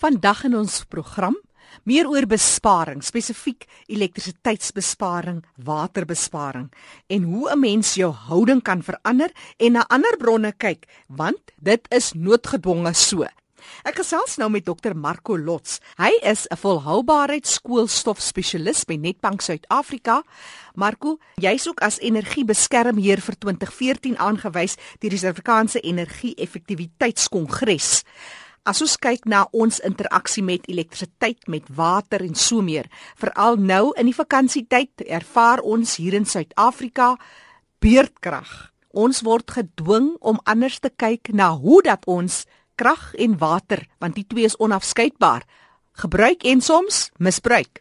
Vandag in ons program meer oor besparing, spesifiek elektrisiteitsbesparing, waterbesparing en hoe 'n mens jou houding kan verander en na ander bronne kyk, want dit is noodgedwonge so. Ek gesels nou met Dr Marco Lots. Hy is 'n volhoubaarheidskoolstof-spesialis by Netbank Suid-Afrika. Marco, jy's ook as energiebeskermheer vir 2014 aangewys deur die Suid-Afrikaanse Energie-effektiwiteitskongres. As ons kyk na ons interaksie met elektrisiteit, met water en so meer, veral nou in die vakansietyd, ervaar ons hier in Suid-Afrika beurtkrag. Ons word gedwing om anders te kyk na hoe dat ons krag en water, want die twee is onafskeidbaar, gebruik en soms misbruik.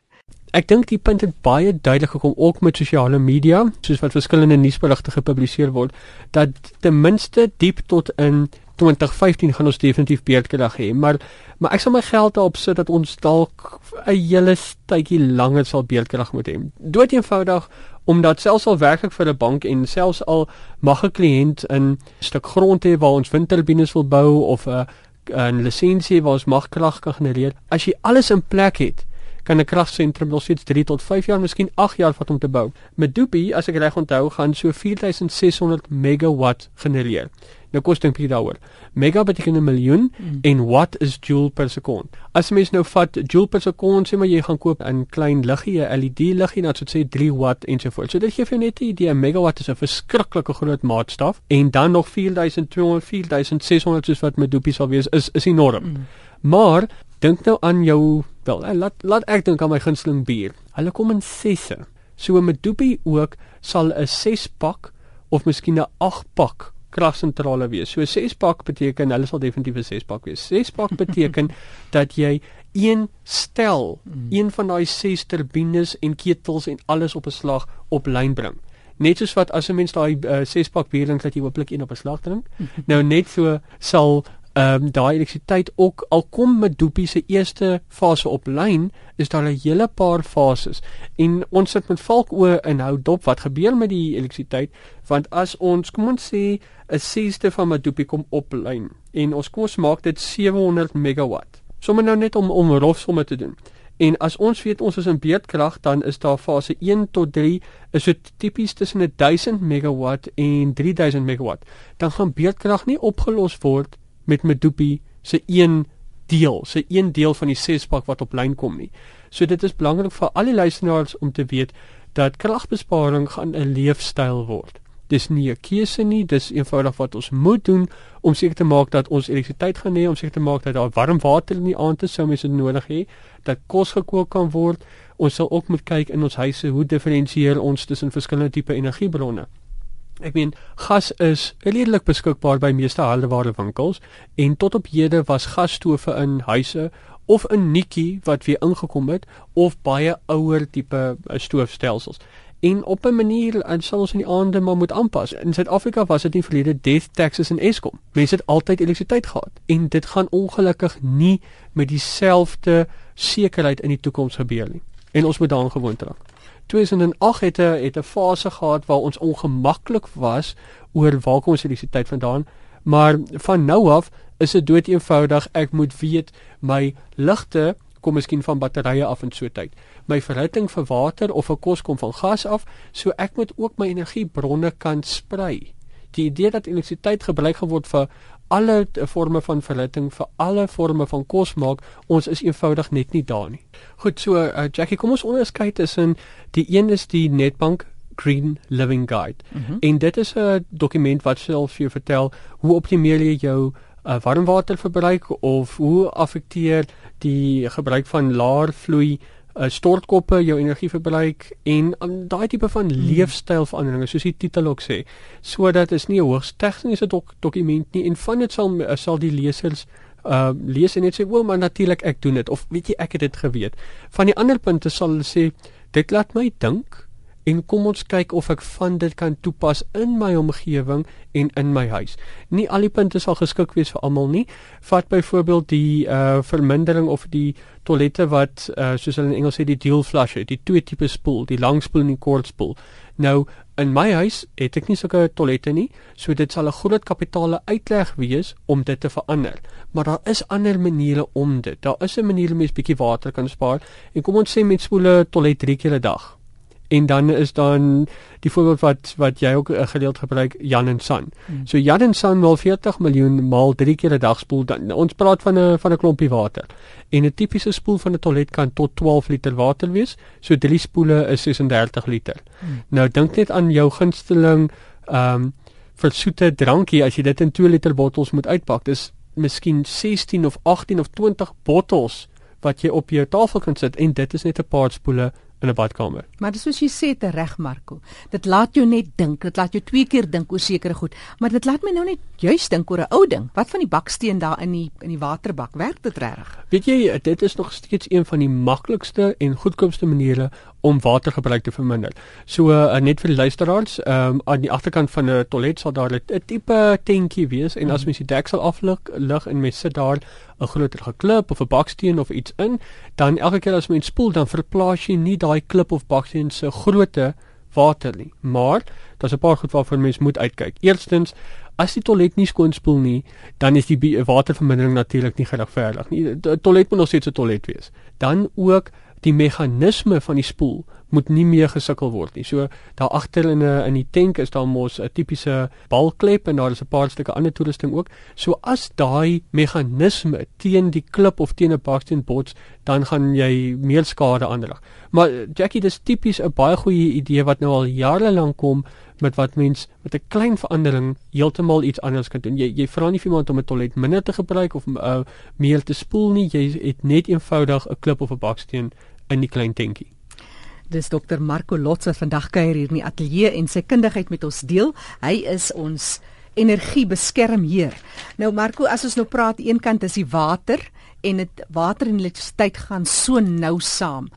Ek dink die punt het baie duidelik gekom ook met sosiale media, soos wat verskillende nuusberigte gepubliseer word, dat ten minste diep tot in 2015 gaan ons definitief beerdkrag hê, maar maar ek sal my geld daarop sit dat ons dalk 'n hele tydjie langer sal beerdkrag moet hê. Dood eenvoudig omdat selfs al werklik vir 'n bank en selfs al mag 'n kliënt 'n stuk grond hê waar ons windturbines wil bou of 'n 'n lisensie waar ons mag krag kan genereer, as jy alles in plek het, kan 'n kragsentrum nog steeds 3 tot 5 jaar, miskien 8 jaar vat om te bou. Met Dupi, as ek reg onthou, gaan so 4600 megawatt genereer. Nou kos dink jy daaroor. Mega beteken 'n miljoen mm. en watt is joule per sekond. As mens nou vat joule per sekond, sê maar jy gaan koop 'n klein liggie, 'n LED liggie, dan sou dit sê 3 watt ensovoorts. So dit gee vir jou net 'n idee. 'n Megawatt is 'n verskriklike groot maatstaf en dan nog 4200, 4600 soos wat met Dupi sal wees, is is enorm. Mm. Maar dink nou aan jou wel, eh, laat laat ek dink aan my gunsteling bier. Hulle kom in 6se. So met Dupi ook sal 'n 6 pak of miskien 'n 8 pak kragsentrale wees. So 'n 6 pak beteken hulle sal definitief 'n 6 pak wees. 6 pak beteken dat jy een stel, mm. een van daai 6 turbines en ketels en alles op 'n slag op lyn bring. Net soos wat as 'n mens daai 6 uh, pak bier drink dat jy hopelik een op 'n slag drink. nou net so sal ehm um, daai elektrisiteit ook al kom met Doopie se eerste fase op lyn is daar 'n hele paar fases. En ons sit met valkoe in hou dop wat gebeur met die elektrisiteit? Want as ons kom ons sê 'n sesde van Madoopie kom op lyn en ons kos maak dit 700 megawatt sommer nou net om om rofsomme te doen. En as ons weet ons is in beerdkrag dan is daar fase 1 tot 3 is dit tipies tussen 1000 megawatt en 3000 megawatt. Dan gaan beerdkrag nie opgelos word met Medupi se een deel, se een deel van die sespak wat op lyn kom nie. So dit is belangrik vir al die luisteraars om te weet dat kragbesparing gaan 'n leefstyl word. Dis nie 'n keuse nie, dis eenvoudig wat ons moet doen om seker te maak dat ons elektrisiteit gaan hê, om seker te maak dat daar warm water in die aand is sou mense nodig hê, dat kos gekook kan word. Ons sal ook moet kyk in ons huise hoe diferensieer ons tussen verskillende tipe energiebronne. Ek meen gas is redelik beskikbaar by meeste hardeware winkels en tot op hede was gasstowe in huise of 'n netjie wat weer ingekom het of baie ouer tipe eh, stoofstelsels. En op 'n manier en sal ons in die aande maar moet aanpas. In Suid-Afrika was dit nie verlede death taxes en Eskom. Mense het altyd elektrisiteit gehad en dit gaan ongelukkig nie met dieselfde sekerheid in die toekoms gebeur nie. En ons moet daaraan gewoond raak. 2008 het 'n het 'n fase gehad waar ons ongemaklik was oor waar kom ons elektrisiteit vandaan, maar van nou af is dit dood eenvoudig ek moet weet my ligte kom miskien van batterye af in so tyd. My verhitting vir water of vir kos kom van gas af, so ek moet ook my energiebronne kan sprei. Die idee dat elektrisiteit gebruik geword vir alle forme van verhitting vir alle forme van kos maak, ons is eenvoudig net nie daar nie. Goed, so uh, Jackie, kom ons onderskei tussen die een is die Netbank Green Living Guide. Mm -hmm. En dit is 'n dokument wat self vir jou vertel hoe optimeer jy jou uh, warmwaterverbruik of hoe affekteer die gebruik van laer vloei uh, stortkoppe jou energieverbruik en um, daai tipe van hmm. leefstylveranderinge soos die titel ook sê. Sodat is nie 'n hoogs tegniese dok dokument nie en van dit sal uh, sal die lesers uh lees en net sê wel maar natuurlik ek doen dit. Of weet jy ek het dit geweet. Van die ander punte sal hulle sê dit laat my dink en kom ons kyk of ek van dit kan toepas in my omgewing en in my huis. Nie al die punte sal geskik wees vir almal nie. Vat byvoorbeeld die uh vermindering of die toilette wat uh soos hulle in Engels sê die dual flush die twee tipe spoel, die lang spoel en die kort spoel. Nou In my huis het ek nie sulke toilette nie, so dit sal 'n groot kapitale uitleg wees om dit te verander. Maar daar is ander maniere om dit. Daar is 'n manier om mens bietjie water kan spaar. En kom ons sê met spoele toilet 3 keer 'n dag en dan is dan die voorbeeld wat wat jy ook uh, gedeeld gebruik Jan en San. Hmm. So Jan en San wil 40 miljoen maal 3 keer 'n dag spoel dan ons praat van 'n van 'n klompie water. En 'n tipiese spoel van 'n toilet kan tot 12 liter water wees. So drie spoele is 36 liter. Hmm. Nou dink net aan jou gunsteling ehm um, vir soete drankie as jy dit in 2 liter bottels moet uitpak. Dis miskien 16 of 18 of 20 bottels wat jy op jou tafel kan sit en dit is net 'n paar spoele in 'n badkamer. Maar dis soos jy sê te reg Marco. Dit laat jou net dink, dit laat jou twee keer dink oor sekere goed, maar dit laat my nou net juis dink oor 'n ou ding. Wat van die baksteen daar in die in die waterbak? Werk dit reg? Weet jy, dit is nog steeds een van die maklikste en goedkoopste maniere om watergebruik te verminder. So uh, net vir die luisteraars, um, aan die agterkant van 'n toilet sal daar 'n tipe tentjie wees en as hmm. mens die deksel aflig lig en mens sit daar 'n groter geklip of 'n baksteen of iets in, dan elke keer as mens spoel dan verplaas jy nie daai klip of baksteen se grootte water nie. Maar daar's 'n paar goed waarvoor mens moet uitkyk. Eerstens As die toilet nie skoon spoel nie, dan is die watervermindering natuurlik nie geregverdig nie. Die toilet moet nog steeds 'n toilet wees. Dan ook die meganisme van die spoel moet nie meer gesukkel word nie. So daar agter in 'n in die tank is daar mos 'n tipiese balklep en daar is 'n paar stukke ander toerusting ook. So as daai meganisme teen die klip of teen 'n baksteen bots, dan gaan jy meer skade aanrig. Maar Jackie, dis tipies 'n baie goeie idee wat nou al jare lank kom met wat mens met 'n klein verandering heeltemal iets anders kan doen. Jy jy vra nie vir iemand om 'n toilet minder te gebruik of uh, meer te spoel nie. Jy het net eenvoudig 'n klip of 'n baksteen in die klein tentjie. Dis dokter Marco Lotse vandag kuier hier in die ateljee en sy kundigheid met ons deel. Hy is ons energiebeskermheer. Nou Marco, as ons nou praat, eenkant is die water en dit water en elektrisiteit gaan so nou saam.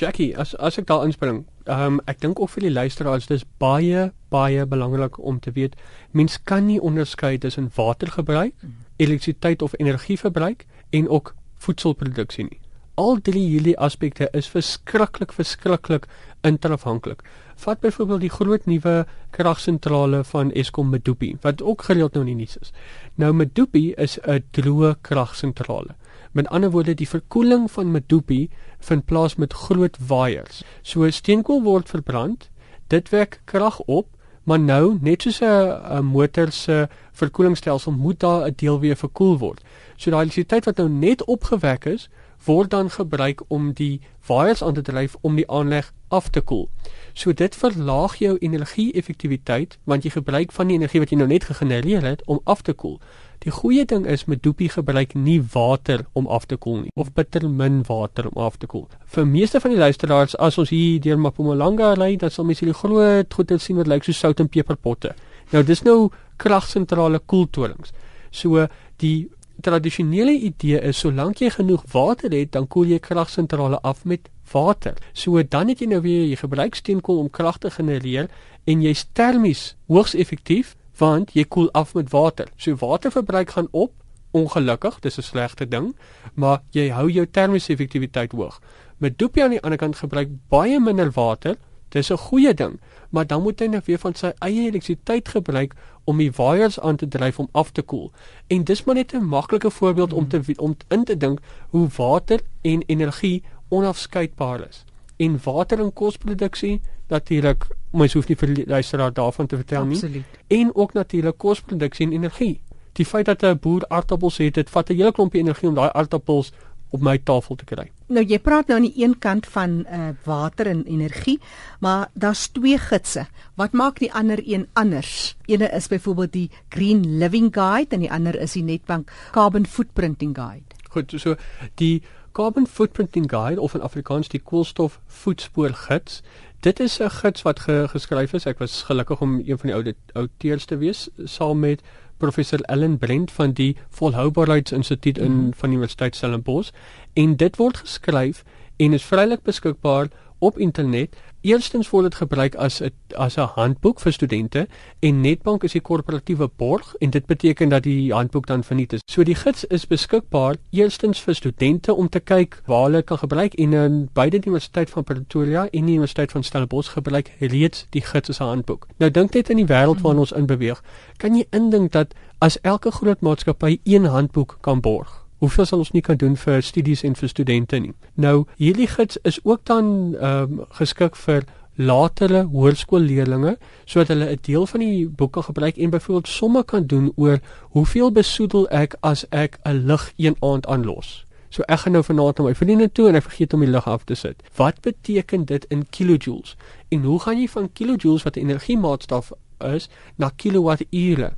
Jackie, as as ek daar inspring, ehm um, ek dink of vir die luisteraars dis baie baie belangrik om te weet, mens kan nie onderskei tussen watergebruik, mm. elektrisiteit of energieverbruik en ook voedselproduksie nie al drie hierdie aspekte is verskriklik verskriklik interafhanklik. Vat byvoorbeeld die groot nuwe kragsentrale van Eskom Medupi wat ook gereeld nou in die nuus is. Nou Medupi is 'n droë kragsentrale. Met ander woorde, die verkoeling van Medupi vind plaas met groot waaiers. So steenkool word verbrand, dit wek krag op, maar nou net soos 'n motor se verkoelingsstelsel moet daar 'n deel weer verkoel word. So daai elektrisiteit wat nou net opgewek is, word dan gebruik om die waaiers aan te dryf om die aanleg af te koel. So dit verlaag jou energie-effektiwiteit want jy gebruik van die energie wat jy nou net gegenereer het om af te koel. Die goeie ding is met Doopie gebruik nie water om af te koel nie of bitter min water om af te koel. Vir meeste van die luisteraars as ons hier deur Mpumalanga ry, dan sal mens hierdie groot goeie sien wat lyk so sout en peperpotte. Nou dis nou kragsentrale koeltorings. So die tradisionele idee is solank jy genoeg water het, dan koel jy kragsentrale af met water. So dan het jy nou weer jy gebruik steenkool om krag te genereer en jy's termies hoogs effektief want jy koel af met water. So waterverbruik gaan op, ongelukkig, dis 'n slegte ding, maar jy hou jou termiese effektiwiteit hoog. Met Doopie aan die ander kant gebruik baie minder water. Dis 'n goeie ding, maar dan moet hy net weer van sy eie elektrisiteit gebruik om die waaiers aan te dryf om af te koel. En dis maar net 'n maklike voorbeeld om te om in te dink hoe water en energie onafskeidbaar is. En water en kosproduksie natuurlik, mens hoef nie vir die luisteraar daarvan te vertel Absoluut. nie. En ook natuurlik kosproduksie en energie. Die feit dat 'n boer aardappels het, dit vat 'n hele klompie energie om daai aardappels op my tafel te kry. Nou jy praat nou aan die een kant van uh, water en energie, maar daar's twee gidse. Wat maak die ander een anders? Eene is byvoorbeeld die Green Living Guide en die ander is die Netbank Carbon Footprinting Guide. Goed, so die Carbon Footprinting Guide of in Afrikaans die koolstof voetspoor gids. Dit is 'n gids wat ge geskryf is. Ek was gelukkig om een van die oude outeurs te wees saam met professor Ellen Brent van die Volhoubaarheidsinstituut in mm. van die Universiteit Stellenbosch en dit word geskryf en is vrylik beskikbaar op internet Eerstens word dit gebruik as 'n as 'n handboek vir studente en Netbank is die korporatiewe borg en dit beteken dat die handboek dan verniet is. So die gids is beskikbaar eerstens vir studente om te kyk waar hulle kan gebruik en in beide die Universiteit van Pretoria en die Universiteit van Stellenbosch gebruik reeds die gids as 'n handboek. Nou dink net in die wêreld waarin ons inbeweeg, kan jy indink dat as elke groot maatskappy een handboek kan borg Hoeveel sal ons nie kan doen vir studies en vir studente nie. Nou hierdie gids is ook dan ehm um, geskik vir latere hoërskoolleerdlinge sodat hulle 'n deel van die boeke gebruik en byvoorbeeld somme kan doen oor hoeveel besoedel ek as ek 'n lig een aand aanlos. So ek gaan nou vanaand na my vriende toe en ek vergeet om die lig af te sit. Wat beteken dit in kilojoules? En hoe gaan jy van kilojoules wat 'n energiemaatstaf is na kilowatt-ure?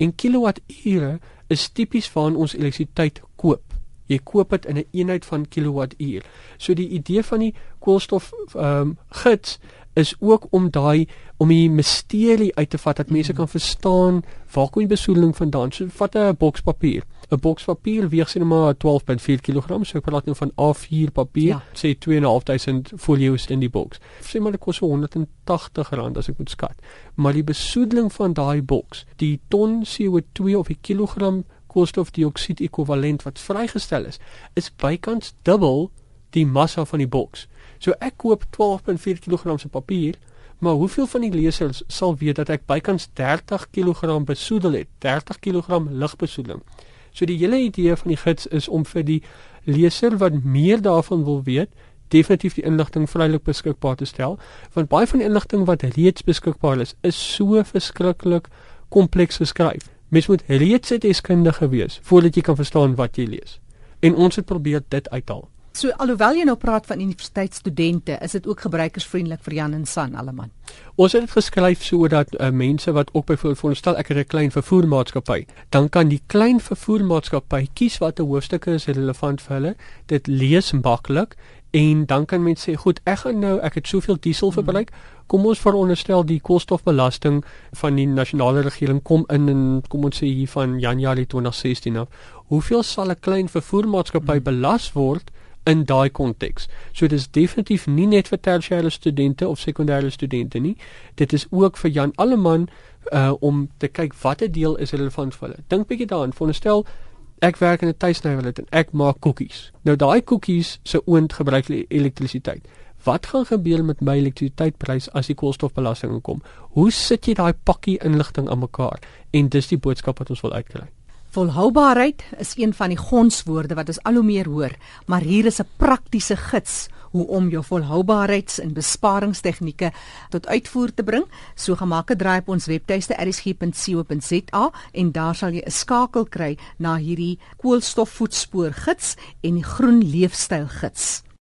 En kilowatt-ure is tipies van ons elektrisiteit koop. Jy koop dit in 'n een eenheid van kilowattuur. So die idee van die koolstof ehm um, gids is ook om daai om die misterie uit te vat dat mense kan verstaan waar kom die besoedeling vandaan. So vat 'n boks papier. 'n Boks papier weeg sien maar 12.4 kg, so ek praat nou van A4 papier. Ja. Sê 2.500 folios in die boks. Sê maar dit kos so 180 rand as ek moet skat. Maar die besoedeling van daai boks, die ton CO2 of die kilogram koolstofdioksied ekwivalent wat vrygestel is, is bykans dubbel die massa van die boks. So ek koop 12.4 kg se papier, maar hoeveel van die lesers sal weet dat ek bykans 30 kg besoedel het, 30 kg ligbesoedeling. So die hele idee van die gids is om vir die leser wat meer daarvan wil weet, definitief die inligting vrylik beskikbaar te stel, want baie van die inligting wat reeds beskikbaar is, is so verskriklik kompleks geskryf. Mens moet reeds 'n deskundige wees voordat jy kan verstaan wat jy lees. En ons het probeer dit uithaal. So alhoewel jy nou praat van universiteitsstudente, is dit ook gebruikersvriendelik vir Jan en San alleman. Ons het dit geskryf sodat uh, mense wat ook byvoorbeeld veronderstel ek het 'n klein vervoermaatskappy, dan kan die klein vervoermaatskappy kies watter hoofstukke is relevant vir hulle. Dit lees maklik en dan kan mense sê, "Goed, ek gaan nou, ek het soveel diesel verbruik. Kom ons veronderstel die koolstofbelasting van die nasionale regering kom in en kom ons sê hier van Januarie 2016 af. Hoeveel sal 'n klein vervoermaatskappy hmm. belas word?" In daai konteks. So dit is definitief nie net vir tersiêre studente of sekondêre studente nie. Dit is ook vir Jan Alleman uh om te kyk watter deel is relevant vir hulle. Dink bietjie daaraan. Veronderstel ek werk in 'n tuisnywerheid en ek maak koekies. Nou daai koekies se oond gebruik elektrisiteit. Wat gaan gebeur met my elektrisiteitsprys as die koolstofbelasting kom? Hoe sit jy daai pakkie inligting aan mekaar? En dis die boodskap wat ons wil uitkry. Volhoubaarheid is een van die gonswoorde wat ons al hoe meer hoor, maar hier is 'n praktiese gids hoe om jou volhoubaarheids- en besparingstegnieke tot uitvoer te bring. So gemaak 'n draai op ons webtuiste erisg.co.za en daar sal jy 'n skakel kry na hierdie koolstofvoetspoor gids en die groen leefstyl gids.